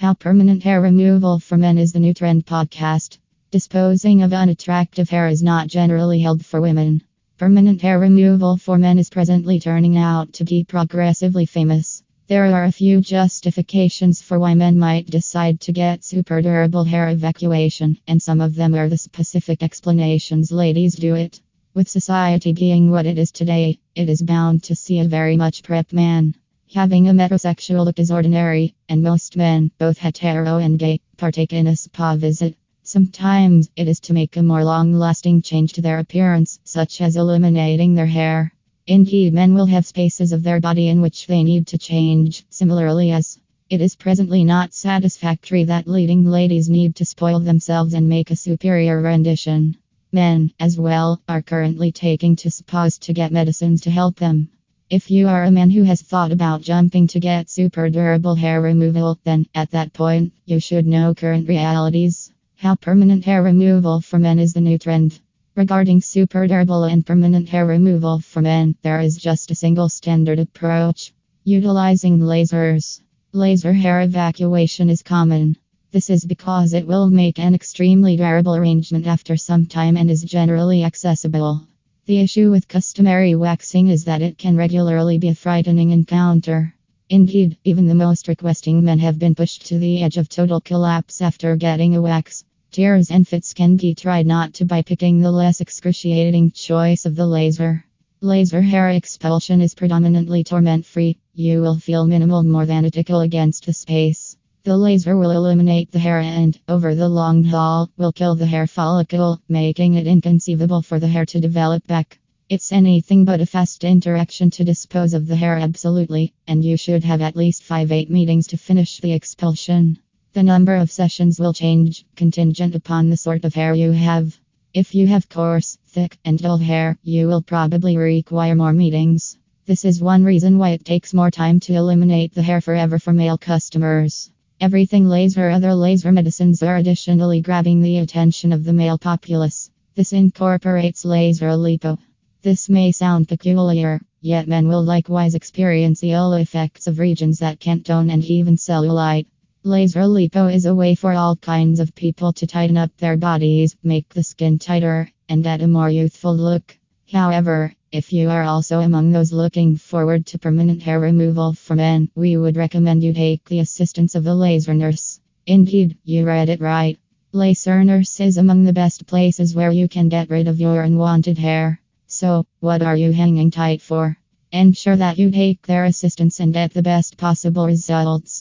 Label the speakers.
Speaker 1: How permanent hair removal for men is the new trend podcast. Disposing of unattractive hair is not generally held for women. Permanent hair removal for men is presently turning out to be progressively famous. There are a few justifications for why men might decide to get super durable hair evacuation, and some of them are the specific explanations ladies do it. With society being what it is today, it is bound to see a very much prep man. Having a metrosexual look is ordinary, and most men, both hetero and gay, partake in a spa visit. Sometimes it is to make a more long lasting change to their appearance, such as eliminating their hair. Indeed, men will have spaces of their body in which they need to change, similarly, as it is presently not satisfactory that leading ladies need to spoil themselves and make a superior rendition. Men, as well, are currently taking to spas to get medicines to help them. If you are a man who has thought about jumping to get super durable hair removal, then at that point, you should know current realities. How permanent hair removal for men is the new trend. Regarding super durable and permanent hair removal for men, there is just a single standard approach utilizing lasers. Laser hair evacuation is common. This is because it will make an extremely durable arrangement after some time and is generally accessible. The issue with customary waxing is that it can regularly be a frightening encounter. Indeed, even the most requesting men have been pushed to the edge of total collapse after getting a wax. Tears and fits can be tried not to by picking the less excruciating choice of the laser. Laser hair expulsion is predominantly torment free. You will feel minimal more than a tickle against the space. The laser will eliminate the hair and, over the long haul, will kill the hair follicle, making it inconceivable for the hair to develop back. It's anything but a fast interaction to dispose of the hair, absolutely, and you should have at least 5 8 meetings to finish the expulsion. The number of sessions will change, contingent upon the sort of hair you have. If you have coarse, thick, and dull hair, you will probably require more meetings. This is one reason why it takes more time to eliminate the hair forever for male customers. Everything laser other laser medicines are additionally grabbing the attention of the male populace. This incorporates laser lipo. This may sound peculiar, yet men will likewise experience the ill effects of regions that can't tone and even cellulite. Laser lipo is a way for all kinds of people to tighten up their bodies, make the skin tighter, and get a more youthful look. However, if you are also among those looking forward to permanent hair removal for men, we would recommend you take the assistance of a laser nurse. Indeed, you read it right. Laser nurse is among the best places where you can get rid of your unwanted hair. So, what are you hanging tight for? Ensure that you take their assistance and get the best possible results.